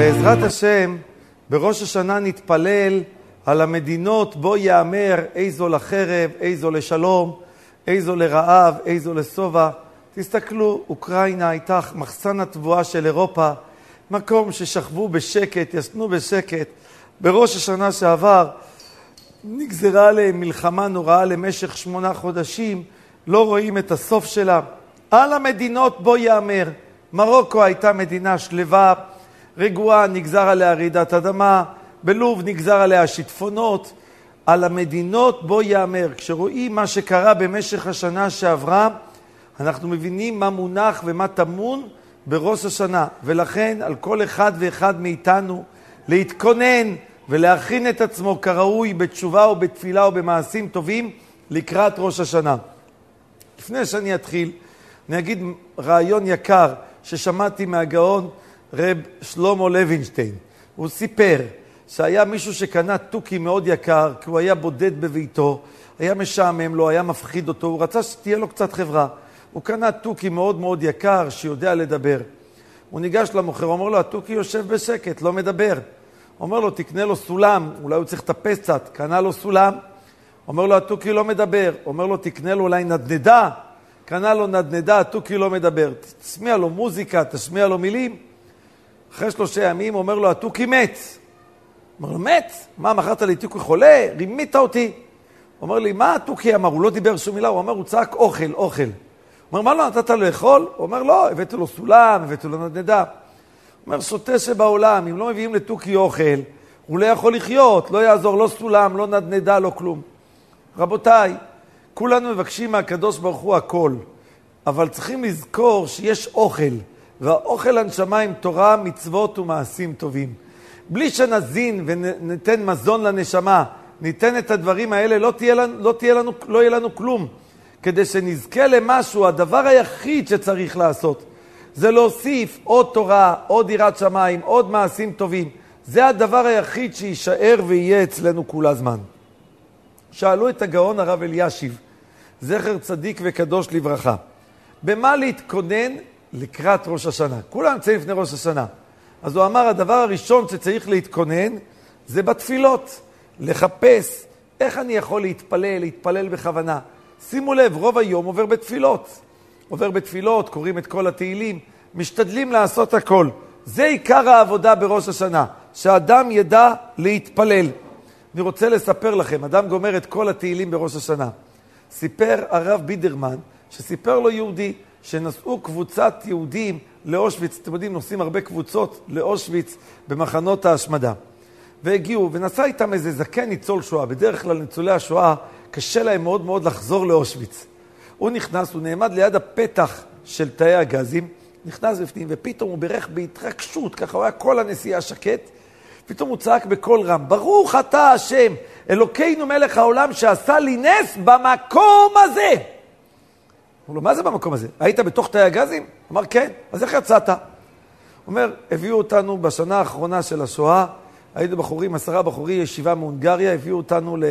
בעזרת השם, בראש השנה נתפלל על המדינות בו יאמר איזו לחרב, איזו לשלום, איזו לרעב, איזו לשובע. תסתכלו, אוקראינה הייתה מחסן התבואה של אירופה, מקום ששכבו בשקט, ישנו בשקט. בראש השנה שעבר נגזרה עליהם מלחמה נוראה למשך שמונה חודשים, לא רואים את הסוף שלה. על המדינות בו יאמר, מרוקו הייתה מדינה שלווה, רגועה, נגזר עליה רעידת אדמה, בלוב נגזר עליה שיטפונות, על המדינות בו יאמר. כשרואים מה שקרה במשך השנה שעברה, אנחנו מבינים מה מונח ומה טמון בראש השנה, ולכן על כל אחד ואחד מאיתנו להתכונן ולהכין את עצמו כראוי בתשובה או בתפילה או במעשים טובים לקראת ראש השנה. לפני שאני אתחיל, אני אגיד רעיון יקר ששמעתי מהגאון רב שלמה לוינשטיין. הוא סיפר שהיה מישהו שקנה תוכי מאוד יקר, כי הוא היה בודד בביתו, היה משעמם לו, היה מפחיד אותו, הוא רצה שתהיה לו קצת חברה. הוא קנה תוכי מאוד מאוד יקר, שיודע לדבר. הוא ניגש למוכר, אומר לו, התוכי יושב בשקט, לא מדבר. אומר לו, תקנה לו סולם, אולי הוא צריך לטפס קצת, קנה לו סולם. אומר לו, התוכי לא מדבר. אומר לו, תקנה לו אולי נדנדה. קנה לו נדנדה, התוכי לא מדבר. תשמיע לו מוזיקה, תשמיע לו מילים. אחרי שלושה ימים אומר לו, התוכי מת. אומר לו, מת? מה, מכרת לי תוכי חולה? רימית אותי. אומר לי, מה התוכי אמר? הוא לא דיבר שום מילה, הוא אמר, הוא צעק אוכל, אוכל. אומר, מה לא נתת לו לאכול? הוא אומר, לא, הבאתי לו סולם, הבאתי לו נדנדה. אומר, שוטה שבעולם, אם לא מביאים לתוכי אוכל, הוא לא יכול לחיות, לא יעזור, לא סולם, לא נדנדה, לא כלום. רבותיי, כולנו מבקשים מהקדוש ברוך הוא הכל, אבל צריכים לזכור שיש אוכל, והאוכל הנשמה עם תורה, מצוות ומעשים טובים. בלי שנזין וניתן מזון לנשמה, ניתן את הדברים האלה, לא, תהיה לנו, לא, תהיה לנו, לא יהיה לנו כלום. כדי שנזכה למשהו, הדבר היחיד שצריך לעשות זה להוסיף עוד תורה, עוד יראת שמיים, עוד מעשים טובים. זה הדבר היחיד שיישאר ויהיה אצלנו כל הזמן. שאלו את הגאון הרב אלישיב, זכר צדיק וקדוש לברכה, במה להתכונן לקראת ראש השנה? כולם נמצאים לפני ראש השנה. אז הוא אמר, הדבר הראשון שצריך להתכונן זה בתפילות, לחפש איך אני יכול להתפלל, להתפלל בכוונה. שימו לב, רוב היום עובר בתפילות. עובר בתפילות, קוראים את כל התהילים, משתדלים לעשות הכל. זה עיקר העבודה בראש השנה, שאדם ידע להתפלל. אני רוצה לספר לכם, אדם גומר את כל התהילים בראש השנה. סיפר הרב בידרמן, שסיפר לו יהודי, שנסעו קבוצת יהודים לאושוויץ, אתם יודעים, נוסעים הרבה קבוצות לאושוויץ במחנות ההשמדה. והגיעו, ונסע איתם איזה זקן ניצול שואה. בדרך כלל ניצולי השואה, קשה להם מאוד מאוד לחזור לאושוויץ. הוא נכנס, הוא נעמד ליד הפתח של תאי הגזים, נכנס בפנים, ופתאום הוא בירך בהתרגשות, ככה הוא היה כל הנסיעה שקט, פתאום הוא צעק בקול רם, ברוך אתה השם, אלוקינו מלך העולם שעשה לי נס במקום הזה. אמרו לו, מה זה במקום הזה? היית בתוך תאי הגזים? אמר, כן. אז איך יצאת? אומר, הביאו אותנו בשנה האחרונה של השואה, היינו בחורים, עשרה בחורי ישיבה מהונגריה, הביאו אותנו ל,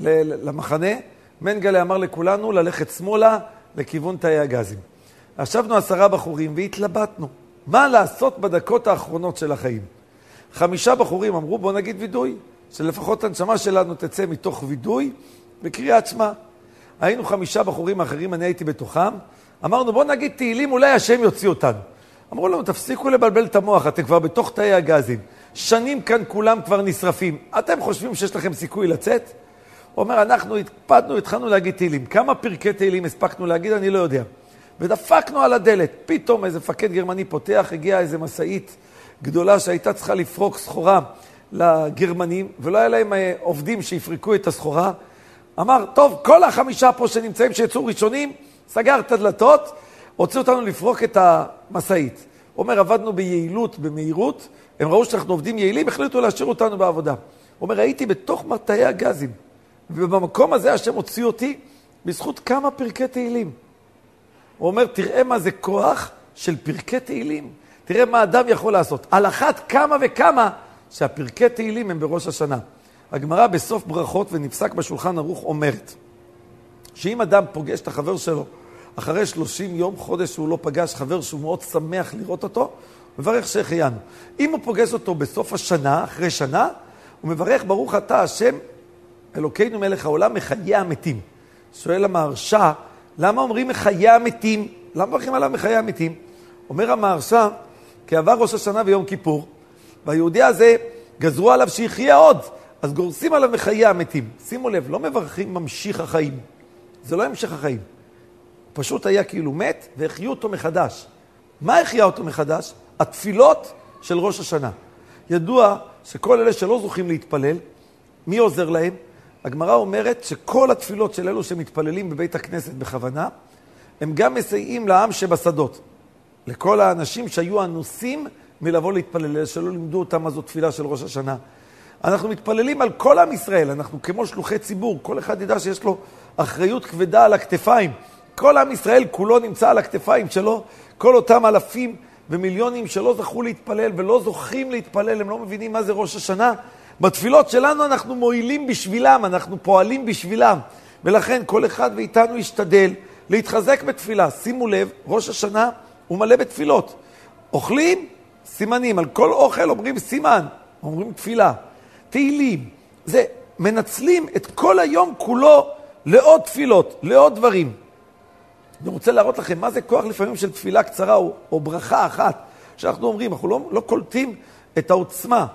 ל, למחנה. מנגלה אמר לכולנו ללכת שמאלה לכיוון תאי הגזים. ישבנו עשרה בחורים והתלבטנו, מה לעשות בדקות האחרונות של החיים. חמישה בחורים אמרו, בוא נגיד וידוי, שלפחות הנשמה שלנו תצא מתוך וידוי וקריאת שמע. היינו חמישה בחורים אחרים, אני הייתי בתוכם, אמרנו, בוא נגיד תהילים, אולי השם יוציא אותנו. אמרו לנו, תפסיקו לבלבל את המוח, אתם כבר בתוך תאי הגזים. שנים כאן כולם כבר נשרפים. אתם חושבים שיש לכם סיכוי לצאת? הוא אומר, אנחנו הקפדנו, התחלנו להגיד תהילים. כמה פרקי תהילים הספקנו להגיד, אני לא יודע. ודפקנו על הדלת. פתאום איזה מפקד גרמני פותח, הגיעה איזה משאית גדולה שהייתה צריכה לפרוק סחורה לגרמנים, ולא היה להם אה, עובדים שיפרקו את הסחורה. אמר, טוב, כל החמישה פה שנמצאים, שיצאו ראשונים, סגר את הדלתות, הוציא אותנו לפרוק את המשאית. אומר, עבדנו ביעילות, במהירות, הם ראו שאנחנו עובדים יעילים, החליטו להשאיר אותנו בעבודה. אומר, הייתי בתוך מטעי הגזים, ובמקום הזה השם הוציא אותי בזכות כמה פרקי תהילים. הוא אומר, תראה מה זה כוח של פרקי תהילים. תראה מה אדם יכול לעשות. על אחת כמה וכמה שהפרקי תהילים הם בראש השנה. הגמרא בסוף ברכות ונפסק בשולחן ערוך אומרת, שאם אדם פוגש את החבר שלו אחרי 30 יום, חודש שהוא לא פגש, חבר שהוא מאוד שמח לראות אותו, מברך שהחיינו. אם הוא פוגש אותו בסוף השנה, אחרי שנה, הוא מברך ברוך אתה השם אלוקינו מלך העולם מחיי המתים. שואל המהרש"א, למה אומרים מחיי המתים? למה מברכים עליו מחיי המתים? אומר המהרש"א, כי עבר ראש השנה ויום כיפור, והיהודי הזה, גזרו עליו שיחיה עוד, אז גורסים עליו מחיי המתים. שימו לב, לא מברכים ממשיך החיים. זה לא המשך החיים. פשוט היה כאילו מת, והחיו אותו מחדש. מה החיה אותו מחדש? התפילות של ראש השנה. ידוע שכל אלה שלא זוכים להתפלל, מי עוזר להם? הגמרא אומרת שכל התפילות של אלו שמתפללים בבית הכנסת בכוונה, הם גם מסייעים לעם שבשדות. לכל האנשים שהיו אנוסים מלבוא להתפלל, אלה שלא לימדו אותם מה זו תפילה של ראש השנה. אנחנו מתפללים על כל עם ישראל, אנחנו כמו שלוחי ציבור, כל אחד ידע שיש לו אחריות כבדה על הכתפיים. כל עם ישראל כולו נמצא על הכתפיים שלו, כל אותם אלפים ומיליונים שלא זכו להתפלל ולא זוכים להתפלל, הם לא מבינים מה זה ראש השנה. בתפילות שלנו אנחנו מועילים בשבילם, אנחנו פועלים בשבילם. ולכן כל אחד מאיתנו ישתדל להתחזק בתפילה. שימו לב, ראש השנה הוא מלא בתפילות. אוכלים, סימנים. על כל אוכל אומרים סימן, אומרים תפילה. תהילים. זה, מנצלים את כל היום כולו לעוד תפילות, לעוד דברים. אני רוצה להראות לכם מה זה כוח לפעמים של תפילה קצרה או, או ברכה אחת, שאנחנו אומרים, אנחנו לא, לא קולטים את העוצמה.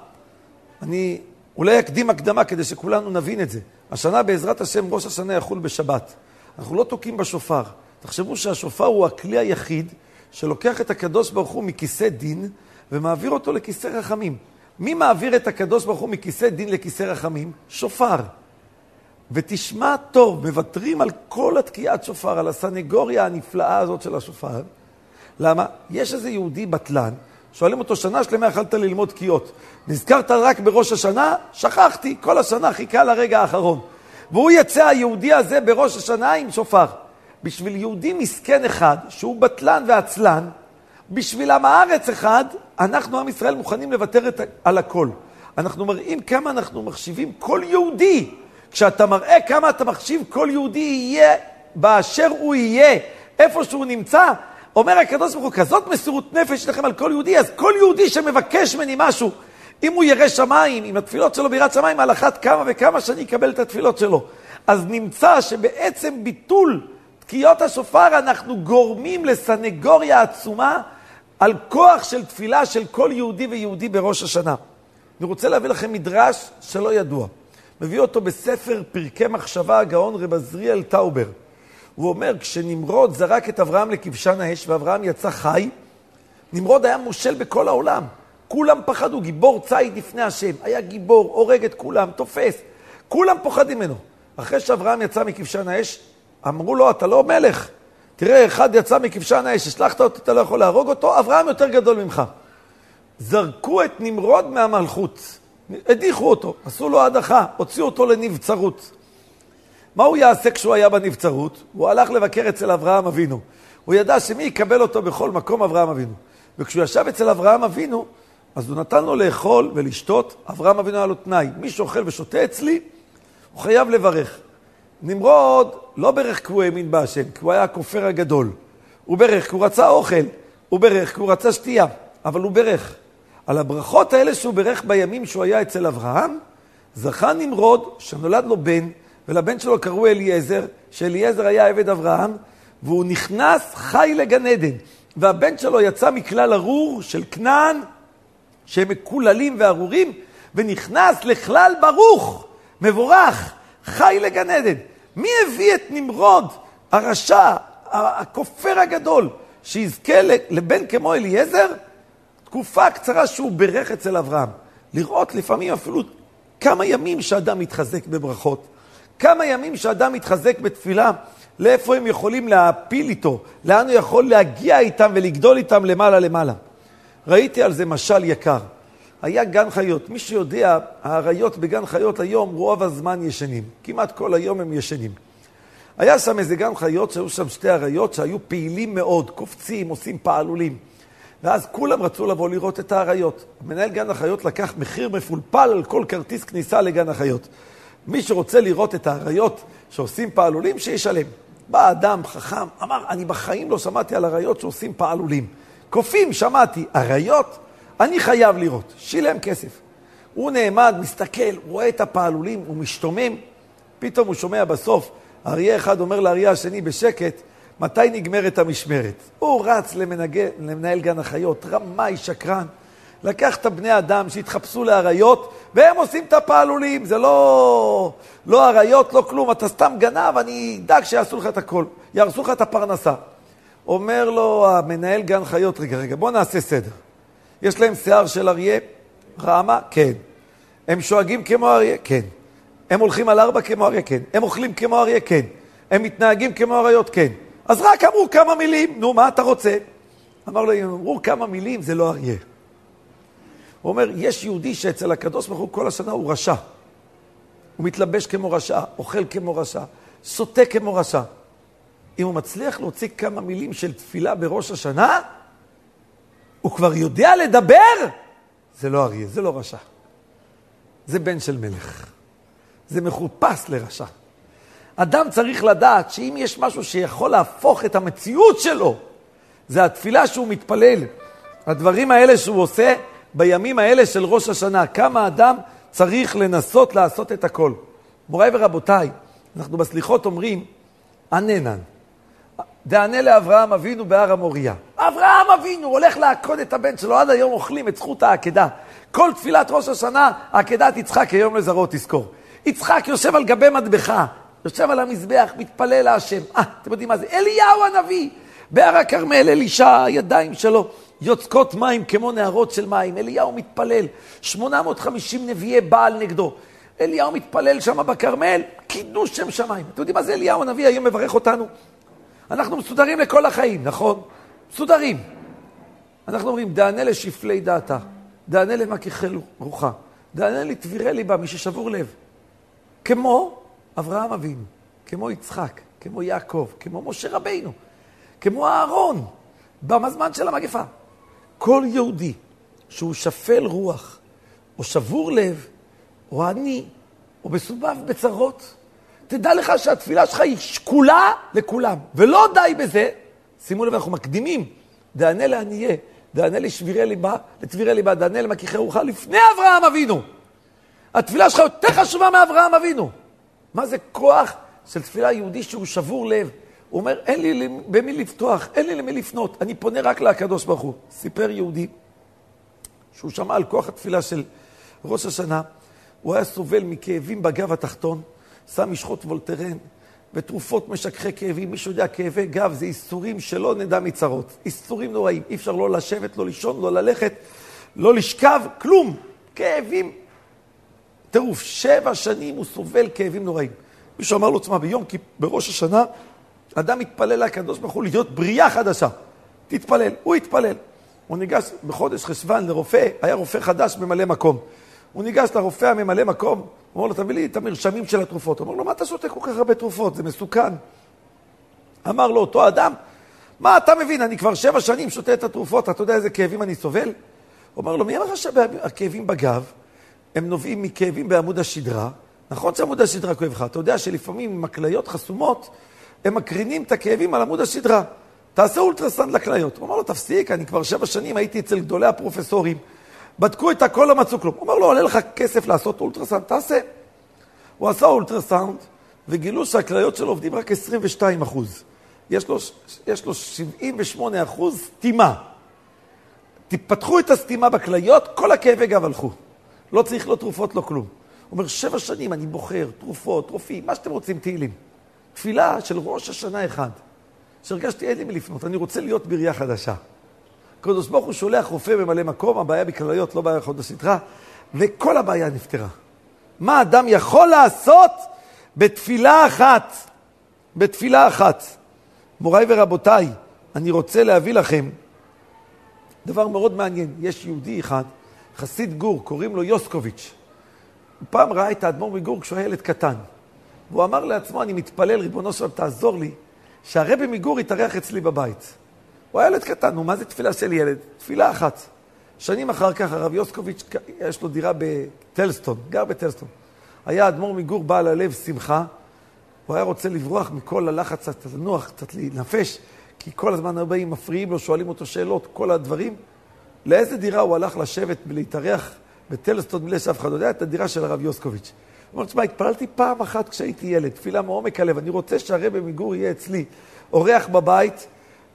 אני אולי אקדים הקדמה כדי שכולנו נבין את זה. השנה בעזרת השם ראש השנה יחול בשבת. אנחנו לא תוקעים בשופר. תחשבו שהשופר הוא הכלי היחיד שלוקח את הקדוש ברוך הוא מכיסא דין ומעביר אותו לכיסא רחמים. מי מעביר את הקדוש ברוך הוא מכיסא דין לכיסא רחמים? שופר. ותשמע טוב, מוותרים על כל התקיעת שופר, על הסנגוריה הנפלאה הזאת של השופר. למה? יש איזה יהודי בטלן, שואלים אותו, שנה שלמה יכלת ללמוד תקיעות. נזכרת רק בראש השנה? שכחתי, כל השנה חיכה לרגע האחרון. והוא יצא, היהודי הזה, בראש השנה עם שופר. בשביל יהודי מסכן אחד, שהוא בטלן ועצלן, בשביל עם הארץ אחד, אנחנו, עם ישראל, מוכנים לוותר את, על הכל. אנחנו מראים כמה אנחנו מחשיבים כל יהודי. כשאתה מראה כמה אתה מחשיב כל יהודי יהיה באשר הוא יהיה, איפה שהוא נמצא, אומר הקדוש ברוך הוא, כזאת מסירות נפש לכם על כל יהודי, אז כל יהודי שמבקש ממני משהו, אם הוא ירא שמיים, עם התפילות שלו ביראת שמיים, על אחת כמה וכמה שאני אקבל את התפילות שלו. אז נמצא שבעצם ביטול תקיעות השופר אנחנו גורמים לסנגוריה עצומה על כוח של תפילה של כל יהודי ויהודי בראש השנה. אני רוצה להביא לכם מדרש שלא ידוע. מביא אותו בספר פרקי מחשבה הגאון רב עזריאל טאובר. הוא אומר, כשנמרוד זרק את אברהם לכבשן האש ואברהם יצא חי, נמרוד היה מושל בכל העולם. כולם פחדו, גיבור ציד לפני השם. היה גיבור, הורג את כולם, תופס. כולם פוחדים ממנו. אחרי שאברהם יצא מכבשן האש, אמרו לו, אתה לא מלך. תראה, אחד יצא מכבשן האש, השלחת אותו, אתה לא יכול להרוג אותו, אברהם יותר גדול ממך. זרקו את נמרוד מהמלכות, הדיחו אותו, עשו לו הדחה, הוציאו אותו לנבצרות. מה הוא יעשה כשהוא היה בנבצרות? הוא הלך לבקר אצל אברהם אבינו. הוא ידע שמי יקבל אותו בכל מקום? אברהם אבינו. וכשהוא ישב אצל אברהם אבינו, אז הוא נתן לו לאכול ולשתות. אברהם אבינו היה לו תנאי, מי שאוכל ושותה אצלי, הוא חייב לברך. נמרוד לא ברך כי הוא האמין בהשם, כי הוא היה הכופר הגדול. הוא ברך כי הוא רצה אוכל, הוא ברך כי הוא רצה שתייה, אבל הוא ברך. על הברכות האלה שהוא ברך בימים שהוא היה אצל אברהם, זכה נמרוד שנולד לו בן, ולבן שלו קראו אליעזר, שאליעזר היה עבד אברהם, והוא נכנס חי לגן עדן. והבן שלו יצא מכלל ארור של כנען, שהם מקוללים וארורים, ונכנס לכלל ברוך, מבורך, חי לגן עדן. מי הביא את נמרוד, הרשע, הכופר הגדול, שיזכה לבן כמו אליעזר? תקופה קצרה שהוא בירך אצל אברהם. לראות לפעמים אפילו כמה ימים שאדם מתחזק בברכות. כמה ימים שאדם מתחזק בתפילה, לאיפה הם יכולים להפיל איתו, לאן הוא יכול להגיע איתם ולגדול איתם למעלה למעלה. ראיתי על זה משל יקר. היה גן חיות. מי שיודע, האריות בגן חיות היום רוב הזמן ישנים. כמעט כל היום הם ישנים. היה שם איזה גן חיות שהיו שם שתי אריות שהיו פעילים מאוד, קופצים, עושים פעלולים. ואז כולם רצו לבוא לראות את האריות. מנהל גן החיות לקח מחיר מפולפל על כל כרטיס כניסה לגן החיות. מי שרוצה לראות את האריות שעושים פעלולים, שישלם. בא אדם חכם, אמר, אני בחיים לא שמעתי על אריות שעושים פעלולים. קופים, שמעתי. אריות, אני חייב לראות. שילם כסף. הוא נעמד, מסתכל, רואה את הפעלולים, הוא משתומם. פתאום הוא שומע בסוף, אריה אחד אומר לאריה השני בשקט, מתי נגמרת המשמרת? הוא רץ למנגל, למנהל גן החיות, רמאי, שקרן. לקח את הבני אדם שהתחפשו לאריות, והם עושים את הפעלולים. זה לא, לא אריות, לא כלום, אתה סתם גנב, אני אדאג שיעשו לך את הכל, יהרסו לך את הפרנסה. אומר לו המנהל גן חיות, רגע, רגע, בוא נעשה סדר. יש להם שיער של אריה? רמה? כן. הם שואגים כמו אריה? כן. הם הולכים על ארבע כמו אריה? כן. הם אוכלים כמו אריה? כן. הם מתנהגים כמו אריות? כן. אז רק אמרו כמה מילים, נו, מה אתה רוצה? אמר לו, אם אמרו כמה מילים, זה לא אריה. הוא אומר, יש יהודי שאצל הקדוש ברוך הוא כל השנה הוא רשע. הוא מתלבש כמו רשע, אוכל כמו רשע, סוטה כמו רשע. אם הוא מצליח להוציא כמה מילים של תפילה בראש השנה, הוא כבר יודע לדבר, זה לא אריה, זה לא רשע. זה בן של מלך. זה מחופש לרשע. אדם צריך לדעת שאם יש משהו שיכול להפוך את המציאות שלו, זה התפילה שהוא מתפלל. הדברים האלה שהוא עושה בימים האלה של ראש השנה. כמה אדם צריך לנסות לעשות את הכל. מוריי ורבותיי, אנחנו בסליחות אומרים, עננן. דענה לאברהם אבינו בהר המוריה. אברהם אבינו הולך לעקוד את הבן שלו, עד היום אוכלים את זכות העקדה. כל תפילת ראש השנה, עקדת יצחק היום לזרעו תזכור. יצחק יושב על גבי מטבחה, יושב על המזבח, מתפלל להשם. אה, אתם יודעים מה זה? אליהו הנביא, בהר הכרמל, אלישע, הידיים שלו יוצקות מים כמו נהרות של מים. אליהו מתפלל, 850 נביאי בעל נגדו. אליהו מתפלל שם בכרמל, קידוש שם שמיים. אתם יודעים מה זה אליהו הנביא היום מברך אותנו? אנחנו מסודרים לכל החיים, נכון? מסודרים. אנחנו אומרים, דענה לשפלי דעתה, דענה למכיחי רוחה, דענה לתבירי ליבה, מי ששבור לב. כמו אברהם אבינו, כמו יצחק, כמו יעקב, כמו משה רבינו, כמו אהרון, בזמן של המגפה. כל יהודי שהוא שפל רוח, או שבור לב, או עני, או מסובב בצרות, תדע לך שהתפילה שלך היא שקולה לכולם. ולא די בזה, שימו לב, אנחנו מקדימים, דענה לענייה, דענה לשבירי ליבה, לתבירי ליבה, דענה למכיחי רוחה לפני אברהם אבינו. התפילה שלך יותר חשובה מאברהם אבינו. מה זה כוח של תפילה יהודי שהוא שבור לב? הוא אומר, אין לי במי לפתוח, אין לי למי לפנות, אני פונה רק לקדוש ברוך הוא. סיפר יהודי שהוא שמע על כוח התפילה של ראש השנה, הוא היה סובל מכאבים בגב התחתון, שם משחות וולטרן ותרופות משככי כאבים. מישהו יודע, כאבי גב זה איסורים שלא נדע מצרות. איסורים נוראים, אי אפשר לא לשבת, לא לישון, לא ללכת, לא לשכב, כלום. כאבים. טירוף, שבע שנים הוא סובל כאבים נוראים. מישהו אמר לו, תשמע, ביום, בראש השנה, אדם מתפלל לקדוש ברוך הוא להיות בריאה חדשה. תתפלל. הוא התפלל. הוא ניגש בחודש חשוון לרופא, היה רופא חדש ממלא מקום. הוא ניגש לרופא הממלא מקום, הוא אומר לו, תביא לי את המרשמים של התרופות. הוא אומר לו, מה אתה שותה כל כך הרבה תרופות? זה מסוכן. אמר לו אותו אדם, מה אתה מבין? אני כבר שבע שנים שותה את התרופות, אתה יודע איזה כאבים אני סובל? הוא אומר לו, מי אמר לך שהכאבים בגב הם נובעים מכאבים בעמוד השדרה? נכון שעמוד השדרה כואב לך, אתה יודע שלפעמים עם הכליות חסומות, הם מקרינים את הכאבים על עמוד השדרה. תעשה אולטרסנד לכליות. הוא אמר לו, תפסיק, אני כבר שבע שנים הייתי אצל גדולי הפרופסורים. בדקו את הכל, לא מצאו כלום. הוא אומר לו, עולה לך כסף לעשות אולטרסאונד, תעשה. הוא עשה אולטרסאונד, וגילו שהכליות שלו עובדים רק 22 אחוז. יש יש לו 78 אחוז סתימה. תפתחו את הסתימה בכליות, כל הכאבי גב הלכו. לא צריך לא תרופות, לא כלום. הוא אומר, שבע שנים אני בוחר, תרופות, רופאים, מה שאתם רוצים, תהילים. תפילה של ראש השנה אחד, שהרגשתי, אין לי מי לפנות, אני רוצה להיות בראייה חדשה. הקדוש ברוך הוא שולח רופא ממלא מקום, הבעיה בכלליות, לא בעיה חוד הסדרה, וכל הבעיה נפתרה. מה אדם יכול לעשות בתפילה אחת? בתפילה אחת. מוריי ורבותיי, אני רוצה להביא לכם דבר מאוד מעניין. יש יהודי אחד, חסיד גור, קוראים לו יוסקוביץ'. הוא פעם ראה את האדמו"ר מגור כשהוא היה ילד קטן. והוא אמר לעצמו, אני מתפלל, ריבונו שלום, תעזור לי, שהרבי מגור יתארח אצלי בבית. הוא היה ילד קטן, נו, מה זה תפילה של ילד? תפילה אחת. שנים אחר כך הרב יוסקוביץ', יש לו דירה בטלסטון, גר בטלסטון. היה אדמו"ר מגור בעל הלב שמחה, הוא היה רוצה לברוח מכל הלחץ, קצת לנוח, קצת להינפש, כי כל הזמן הבאים מפריעים לו, שואלים אותו שאלות, כל הדברים. לאיזה דירה הוא הלך לשבת ולהתארח בטלסטון בלי שאף אחד יודע? את הדירה של הרב יוסקוביץ'. הוא אומר, תשמע, התפללתי פעם אחת כשהייתי ילד, תפילה מעומק הלב, אני רוצה שהרבי מגור יהיה אצלי. אורח בבית,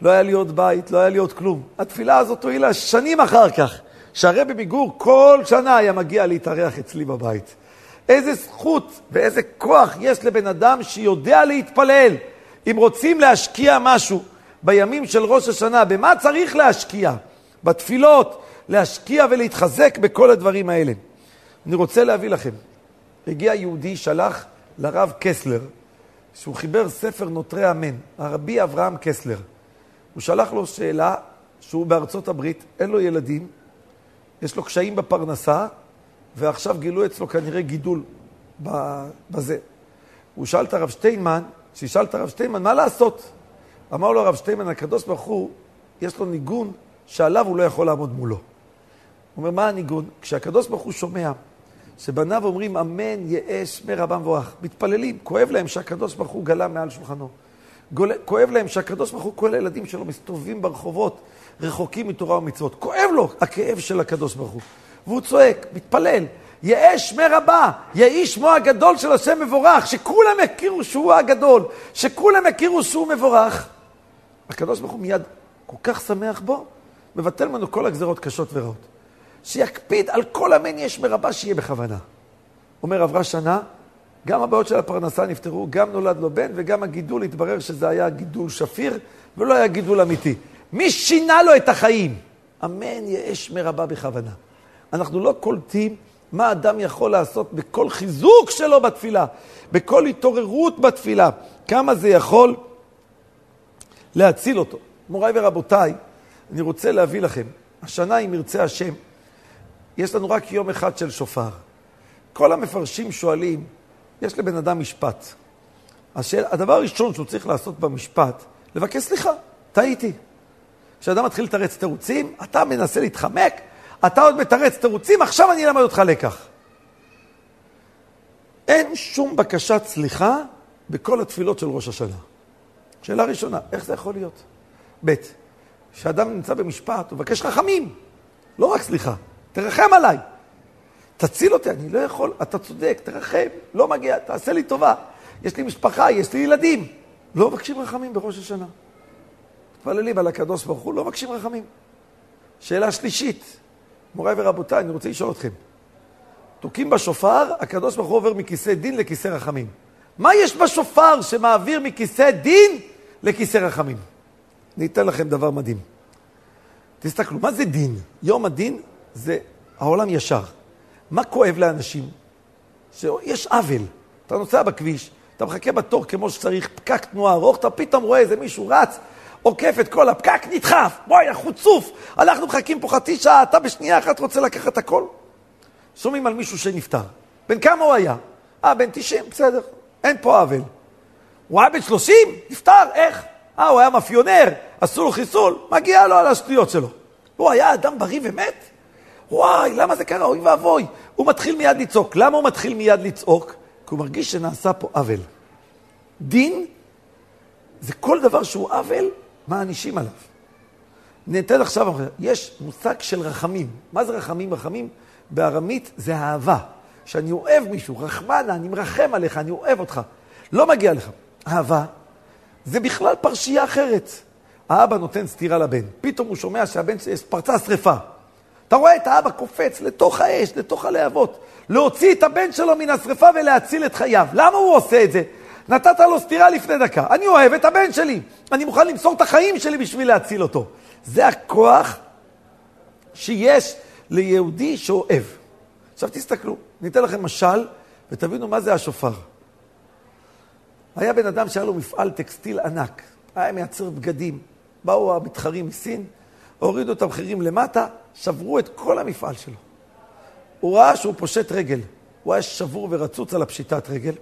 לא היה לי עוד בית, לא היה לי עוד כלום. התפילה הזאת הועילה שנים אחר כך, שהרבי מגור כל שנה היה מגיע להתארח אצלי בבית. איזה זכות ואיזה כוח יש לבן אדם שיודע להתפלל. אם רוצים להשקיע משהו בימים של ראש השנה, במה צריך להשקיע? בתפילות, להשקיע ולהתחזק בכל הדברים האלה. אני רוצה להביא לכם, הגיע יהודי, שלח לרב קסלר, שהוא חיבר ספר נוטרי אמן, הרבי אברהם קסלר. הוא שלח לו שאלה שהוא בארצות הברית, אין לו ילדים, יש לו קשיים בפרנסה, ועכשיו גילו אצלו כנראה גידול בזה. הוא שאל את הרב שטיינמן, שישאל את הרב שטיינמן, מה לעשות? אמר לו הרב שטיינמן, הקדוש ברוך הוא, יש לו ניגון שעליו הוא לא יכול לעמוד מולו. הוא אומר, מה הניגון? כשהקדוש ברוך הוא שומע שבניו אומרים אמן יאש מרבה מבורך, מתפללים, כואב להם שהקדוש ברוך הוא גלה מעל שולחנו. גול... כואב להם שהקדוש ברוך הוא, כל הילדים שלו מסתובבים ברחובות, רחוקים מתורה ומצוות. כואב לו הכאב של הקדוש ברוך הוא. והוא צועק, מתפלל, יאש מרבה, יהי שמו הגדול של השם מבורך, שכולם יכירו שהוא הגדול, שכולם יכירו שהוא מבורך. הקדוש ברוך הוא מיד כל כך שמח בו, מבטל ממנו כל הגזרות קשות ורעות. שיקפיד על כל אמן יש מרבה שיהיה בכוונה. אומר עברה שנה, גם הבעיות של הפרנסה נפתרו, גם נולד לו בן וגם הגידול התברר שזה היה גידול שפיר ולא היה גידול אמיתי. מי שינה לו את החיים? אמן יש מרבה בכוונה. אנחנו לא קולטים מה אדם יכול לעשות בכל חיזוק שלו בתפילה, בכל התעוררות בתפילה, כמה זה יכול להציל אותו. מוריי ורבותיי, אני רוצה להביא לכם, השנה, אם ירצה השם, יש לנו רק יום אחד של שופר. כל המפרשים שואלים, יש לבן אדם משפט. השאל, הדבר הראשון שהוא צריך לעשות במשפט, לבקש סליחה, טעיתי. כשאדם מתחיל לתרץ תירוצים, אתה מנסה להתחמק, אתה עוד מתרץ תירוצים, עכשיו אני אלמד אותך לקח. אין שום בקשת סליחה בכל התפילות של ראש השנה. שאלה ראשונה, איך זה יכול להיות? ב', כשאדם נמצא במשפט, הוא מבקש רחמים, לא רק סליחה, תרחם עליי. תציל אותי, אני לא יכול, אתה צודק, תרחם, לא מגיע, תעשה לי טובה. יש לי משפחה, יש לי ילדים. לא מבקשים רחמים בראש השנה. מתפללים על הקדוש ברוך הוא, לא מבקשים רחמים. שאלה שלישית, מוריי ורבותיי, אני רוצה לשאול אתכם. תוקים בשופר, הקדוש ברוך הוא עובר מכיסא דין לכיסא רחמים. מה יש בשופר שמעביר מכיסא דין לכיסא רחמים? אני אתן לכם דבר מדהים. תסתכלו, מה זה דין? יום הדין זה העולם ישר. מה כואב לאנשים? שיש עוול. אתה נוסע בכביש, אתה מחכה בתור כמו שצריך, פקק תנועה ארוך, אתה פתאום רואה איזה מישהו רץ, עוקף את כל הפקק, נדחף, בואי, החוצוף, אנחנו מחכים פה חצי שעה, אתה בשנייה אחת רוצה לקחת הכל? שומעים על מישהו שנפטר. בן כמה הוא היה? אה, בן 90, בסדר, אין פה עוול. הוא היה בן 30? נפטר, איך? אה, הוא היה מאפיונר, עשו לו חיסול, מגיע לו על השטויות שלו. הוא היה אדם בריא ומת? וואי, למה זה קרה? אוי ואבוי. הוא מתחיל מיד לצעוק. למה הוא מתחיל מיד לצעוק? כי הוא מרגיש שנעשה פה עוול. דין זה כל דבר שהוא עוול, מענישים עליו. ניתן עכשיו, יש מושג של רחמים. מה זה רחמים? רחמים בארמית זה אהבה. שאני אוהב מישהו, רחמנה, אני מרחם עליך, אני אוהב אותך. לא מגיע לך. אהבה זה בכלל פרשייה אחרת. האבא נותן סטירה לבן, פתאום הוא שומע שהבן שלו פרצה שרפה. אתה רואה את האבא קופץ לתוך האש, לתוך הלהבות, להוציא את הבן שלו מן השרפה ולהציל את חייו. למה הוא עושה את זה? נתת לו סטירה לפני דקה. אני אוהב את הבן שלי, אני מוכן למסור את החיים שלי בשביל להציל אותו. זה הכוח שיש ליהודי שאוהב. עכשיו תסתכלו, ניתן לכם משל ותבינו מה זה השופר. היה בן אדם שהיה לו מפעל טקסטיל ענק, היה מייצר בגדים. באו המתחרים מסין, הורידו את המחירים למטה, שברו את כל המפעל שלו. הוא ראה שהוא פושט רגל. הוא היה שבור ורצוץ על הפשיטת רגל.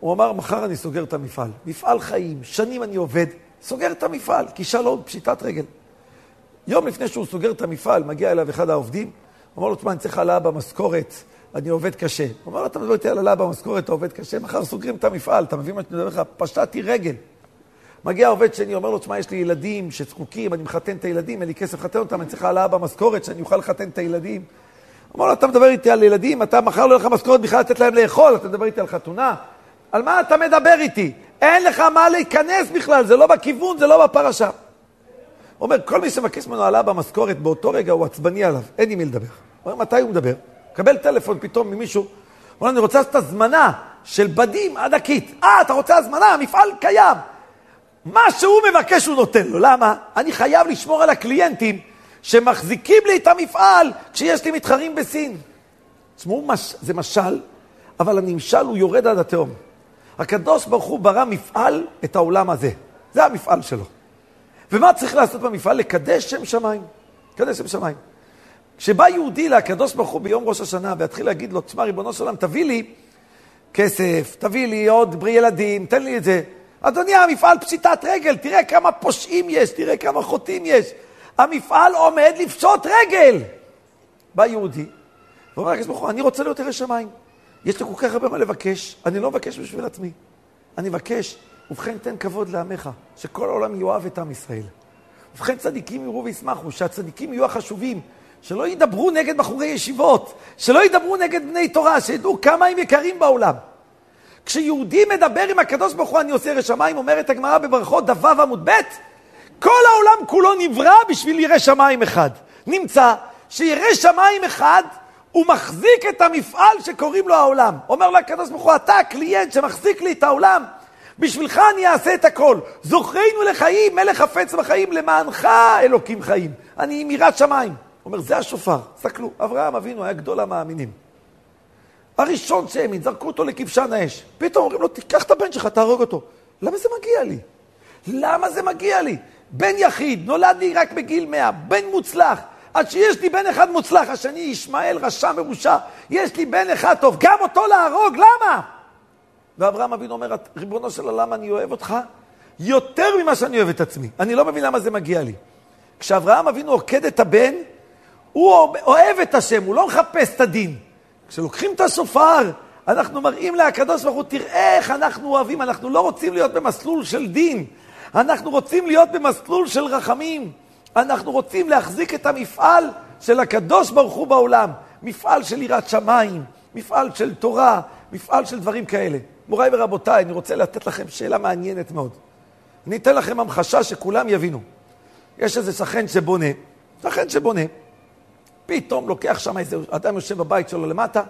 הוא אמר, מחר אני סוגר את המפעל. מפעל חיים, שנים אני עובד, סוגר את המפעל, כישלון, פשיטת רגל. יום לפני שהוא סוגר את המפעל, מגיע אליו אחד העובדים, אמר לו, תשמע, אני צריך העלאה במשכורת, אני עובד קשה. הוא אמר לו, אתה מדבר איתי על העלאה במשכורת, אתה עובד קשה, מחר סוגרים את המפעל, אתה מבין מה שאני מדבר לך? פשטתי רגל. מגיע עובד שני, אומר לו, תשמע, יש לי ילדים שזקוקים, אני מחתן את הילדים, אין לי כסף לחתן אותם, אני צריך העלאה במשכורת שאני אוכל לחתן את הילדים. אמר לו, אתה מדבר איתי על ילדים, אתה מחר לא יהיה לך משכורת בכלל לתת להם לאכול, אתה מדבר איתי על חתונה? על מה אתה מדבר איתי? אין לך מה להיכנס בכלל, זה לא בכיוון, זה לא בפרשה. אומר, כל מי שמבקש ממנו העלאה במשכורת, באותו רגע הוא עצבני עליו, אין עם מי לדבר. אומר, מתי הוא מדבר? קבל טלפון פתאום ממישהו, אומר, אני רוצה לעשות הזמנה של בדים ענקית. אה, אתה רוצה הזמנה? המפעל קיים. מה שהוא מבקש הוא נותן לו. למה? אני חייב לשמור על הקליינטים שמחזיקים לי את המפעל כשיש לי מתחרים בסין. תשמעו, מש... זה משל, אבל הנמשל הוא יורד עד התהום. הקדוש ברוך הוא ברא מפעל את העולם הזה. זה המפעל שלו. ומה צריך לעשות במפעל? לקדש שם שמיים. לקדש שם שמיים. כשבא יהודי לקדוש ברוך הוא ביום ראש השנה ויתחיל להגיד לו, תשמע, ריבונו של עולם, תביא לי כסף, תביא לי עוד בריא ילדים, תן לי את זה. אדוני, המפעל פשיטת רגל, תראה כמה פושעים יש, תראה כמה חוטאים יש. המפעל עומד לפשוט רגל. בא יהודי, ואומר לקדוש ברוך הוא, אני רוצה להיות ירא שמיים. יש לי כל כך הרבה מה לבקש, אני לא מבקש בשביל עצמי. אני מבקש, ובכן תן כבוד לעמך, שכל העולם יאהב את עם ישראל. ובכן צדיקים יראו וישמחו, שהצדיקים יהיו החשובים, שלא ידברו נגד בחורי ישיבות, שלא ידברו נגד בני תורה, שידעו כמה הם יקרים בעולם. כשיהודי מדבר עם הקדוש ברוך הוא, אני עושה ירא שמיים, אומרת הגמרא בברכות, דף ו' עמוד ב', כל העולם כולו נברא בשביל ירא שמיים אחד. נמצא שירא שמיים אחד, הוא מחזיק את המפעל שקוראים לו העולם. אומר לו הקדוש ברוך הוא, אתה הקליינט שמחזיק לי את העולם, בשבילך אני אעשה את הכל. זוכרנו לחיים, מלך חפץ בחיים, למענך אלוקים חיים. אני עם יראת שמיים. אומר, זה השופר. תסתכלו, אברהם אבינו היה גדול המאמינים. הראשון שהאמין, זרקו אותו לכבשן האש. פתאום אומרים לו, תיקח את הבן שלך, תהרוג אותו. למה זה מגיע לי? למה זה מגיע לי? בן יחיד, נולד לי רק בגיל מאה, בן מוצלח. עד שיש לי בן אחד מוצלח, השני ישמעאל רשע מרושע. יש לי בן אחד טוב, גם אותו להרוג, למה? ואברהם אבינו אומר, ריבונו של עולם, אני אוהב אותך יותר ממה שאני אוהב את עצמי. אני לא מבין למה זה מגיע לי. כשאברהם אבינו עוקד את הבן, הוא אוהב את השם, הוא לא מחפש את הדין. כשלוקחים את השופר, אנחנו מראים להקדוש ברוך הוא, תראה איך אנחנו אוהבים, אנחנו לא רוצים להיות במסלול של דין, אנחנו רוצים להיות במסלול של רחמים, אנחנו רוצים להחזיק את המפעל של הקדוש ברוך הוא בעולם, מפעל של יראת שמיים, מפעל של תורה, מפעל של דברים כאלה. מוריי ורבותיי, אני רוצה לתת לכם שאלה מעניינת מאוד. אני אתן לכם המחשה שכולם יבינו. יש איזה שכן שבונה, שכן שבונה, פתאום לוקח שם איזה אדם יושב בבית שלו למטה,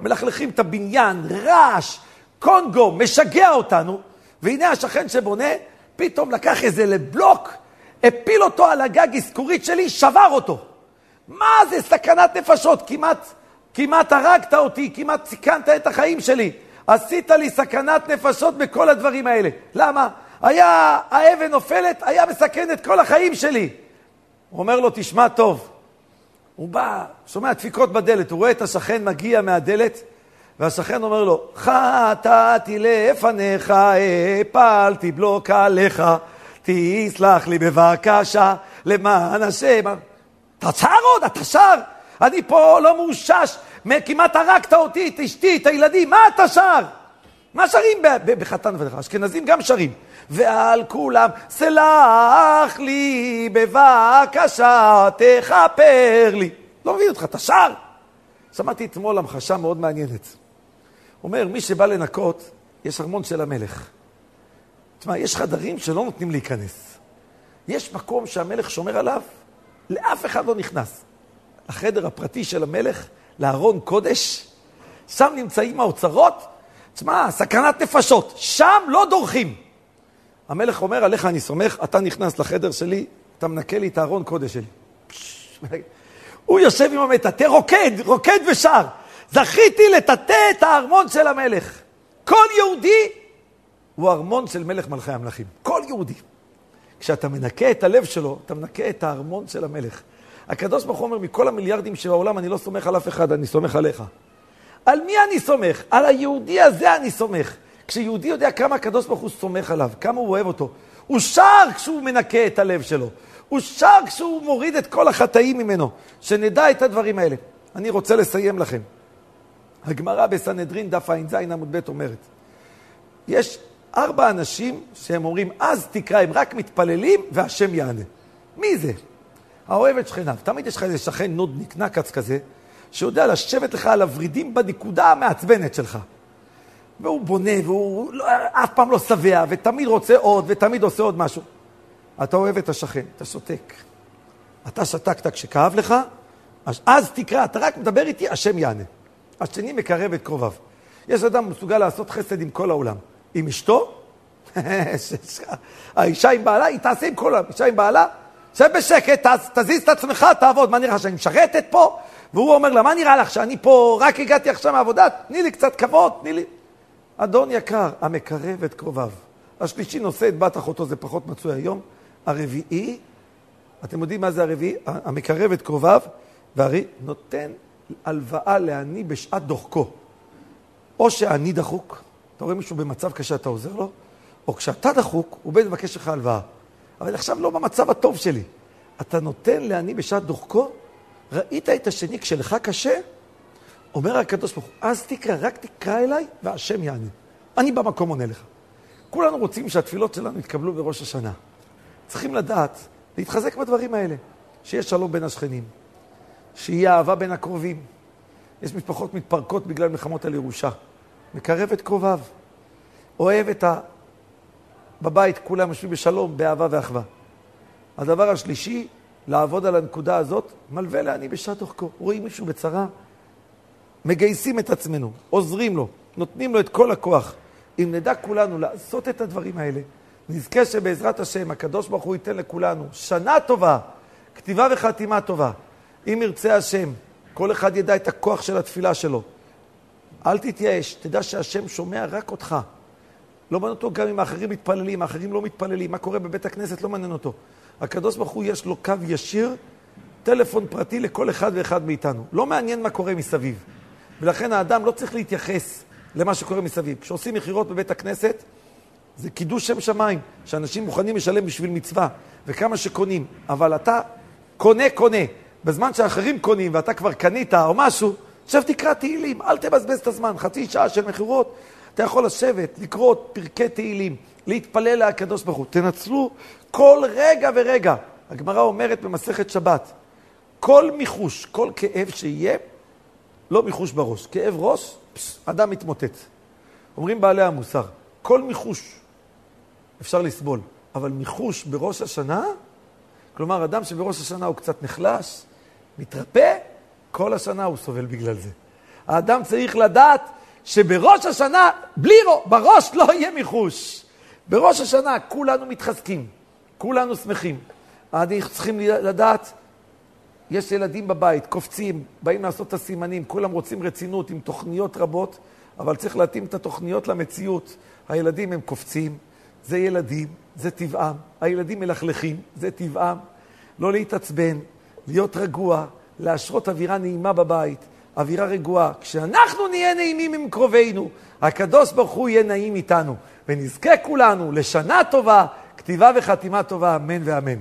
מלכלכים את הבניין, רעש, קונגו, משגע אותנו, והנה השכן שבונה, פתאום לקח איזה לבלוק, הפיל אותו על הגג אזכורית שלי, שבר אותו. מה זה סכנת נפשות? כמעט, כמעט הרגת אותי, כמעט סיכנת את החיים שלי. עשית לי סכנת נפשות בכל הדברים האלה. למה? היה, האבן נופלת, היה מסכן את כל החיים שלי. הוא אומר לו, תשמע טוב, הוא בא, שומע דפיקות בדלת, הוא רואה את השכן מגיע מהדלת, והשכן אומר לו, חטאתי לפניך, הפלתי בלוק עליך, תסלח לי בבקשה, למען השם. אתה שר עוד? אתה שר? אני פה לא מאושש, כמעט הרגת אותי, את אשתי, את הילדים, מה אתה שר? מה שרים בחתן ודרך? אשכנזים גם שרים. ועל כולם, סלח לי, בבקשה, תכפר לי. לא מבין אותך, אתה שר. שמעתי אתמול המחשה מאוד מעניינת. אומר, מי שבא לנקות, יש ארמון של המלך. תשמע, יש חדרים שלא נותנים להיכנס. יש מקום שהמלך שומר עליו, לאף אחד לא נכנס. החדר הפרטי של המלך, לארון קודש, שם נמצאים האוצרות, תשמע, סכנת נפשות, שם לא דורכים. המלך אומר, עליך אני סומך, אתה נכנס לחדר שלי, אתה מנקה לי את הארון קודש שלי. הוא יושב עם המטאטא, רוקד, רוקד ושר. זכיתי לטאטא את הארמון של המלך. כל יהודי הוא ארמון של מלך מלכי המלכים. כל יהודי. כשאתה מנקה את הלב שלו, אתה מנקה את הארמון של המלך. הקדוש ברוך הוא אומר, מכל המיליארדים שבעולם אני לא סומך על אף אחד, אני סומך עליך. על מי אני סומך? על היהודי הזה אני סומך. כשיהודי יודע כמה הקדוש ברוך הוא סומך עליו, כמה הוא אוהב אותו, הוא שר כשהוא מנקה את הלב שלו. הוא שר כשהוא מוריד את כל החטאים ממנו. שנדע את הדברים האלה. אני רוצה לסיים לכם. הגמרא בסנהדרין, דף ע"ז עמוד ב' אומרת, יש ארבע אנשים שהם אומרים, אז תקרא, הם רק מתפללים והשם יענה. מי זה? האוהב את שכניו. תמיד יש לך איזה שכן נודניק, נקץ כזה, שיודע לשבת לך על הוורידים בנקודה המעצבנת שלך. והוא בונה, והוא לא, אף פעם לא שבע, ותמיד רוצה עוד, ותמיד עושה עוד משהו. אתה אוהב את השכן, אתה שותק. אתה שתקת כשכאב לך, אז תקרא, אתה רק מדבר איתי, השם יענה. השני מקרב את קרוביו. יש אדם מסוגל לעשות חסד עם כל העולם. עם אשתו, האישה עם בעלה, היא תעשה עם כל העולם. אישה עם בעלה, שב בשקט, תזיז את עצמך, תעבוד. מה נראה שאני משרתת פה? והוא אומר לה, מה נראה לך שאני פה רק הגעתי עכשיו מהעבודה? תני לי קצת כבוד, תני לי... אדון יקר, המקרב את קרוביו. השלישי נושא את בת אחותו, זה פחות מצוי היום. הרביעי, אתם יודעים מה זה הרביעי? המקרב את קרוביו, והרי נותן הלוואה לעני בשעת דוחקו. או שעני דחוק, אתה רואה מישהו במצב קשה, אתה עוזר לו, או כשאתה דחוק, הוא בא לבקש לך הלוואה. אבל עכשיו לא במצב הטוב שלי. אתה נותן לעני בשעת דוחקו? ראית את השני כשלך קשה? אומר הקדוש ברוך הוא, אז תקרא, רק תקרא אליי, והשם יענה. אני במקום עונה לך. כולנו רוצים שהתפילות שלנו יתקבלו בראש השנה. צריכים לדעת, להתחזק בדברים האלה. שיש שלום בין השכנים, שיהיה אהבה בין הקרובים. יש משפחות מתפרקות בגלל מלחמות על ירושה. מקרב את קרוביו. אוהב את ה... בבית כולם יושבים בשלום, באהבה ואחווה. הדבר השלישי, לעבוד על הנקודה הזאת, מלווה לעני בשעת תוכקו. רואים מישהו בצרה, מגייסים את עצמנו, עוזרים לו, נותנים לו את כל הכוח. אם נדע כולנו לעשות את הדברים האלה, נזכה שבעזרת השם, הקדוש ברוך הוא ייתן לכולנו שנה טובה, כתיבה וחתימה טובה. אם ירצה השם, כל אחד ידע את הכוח של התפילה שלו. אל תתייאש, תדע שהשם שומע רק אותך. לא מעניין אותו גם אם האחרים מתפללים, האחרים לא מתפללים, מה קורה בבית הכנסת לא מעניין אותו. הקדוש ברוך הוא יש לו קו ישיר, טלפון פרטי לכל אחד ואחד מאיתנו. לא מעניין מה קורה מסביב. ולכן האדם לא צריך להתייחס למה שקורה מסביב. כשעושים מכירות בבית הכנסת, זה קידוש שם שמיים, שאנשים מוכנים לשלם בשביל מצווה, וכמה שקונים. אבל אתה קונה, קונה. בזמן שאחרים קונים ואתה כבר קנית או משהו, עכשיו תקרא תהילים, אל תבזבז את הזמן. חצי שעה של מכירות, אתה יכול לשבת, לקרוא פרקי תהילים, להתפלל לקדוש ברוך הוא. תנצלו כל רגע ורגע. הגמרא אומרת במסכת שבת, כל מיחוש, כל כאב שיהיה, לא מיחוש בראש. כאב ראש, פס, אדם מתמוטט. אומרים בעלי המוסר, כל מיחוש אפשר לסבול, אבל מיחוש בראש השנה, כלומר, אדם שבראש השנה הוא קצת נחלש, מתרפא, כל השנה הוא סובל בגלל זה. האדם צריך לדעת שבראש השנה, בלי ראש, בראש לא יהיה מיחוש. בראש השנה כולנו מתחזקים, כולנו שמחים. אנחנו צריכים לדעת, יש ילדים בבית, קופצים, באים לעשות את הסימנים, כולם רוצים רצינות עם תוכניות רבות, אבל צריך להתאים את התוכניות למציאות. הילדים הם קופצים, זה ילדים, זה טבעם. הילדים מלכלכים, זה טבעם. לא להתעצבן, להיות רגוע, להשרות אווירה נעימה בבית, אווירה רגועה. כשאנחנו נהיה נעימים עם קרובינו, הקדוש ברוך הוא יהיה נעים איתנו. ונזכה כולנו לשנה טובה, כתיבה וחתימה טובה, אמן ואמן.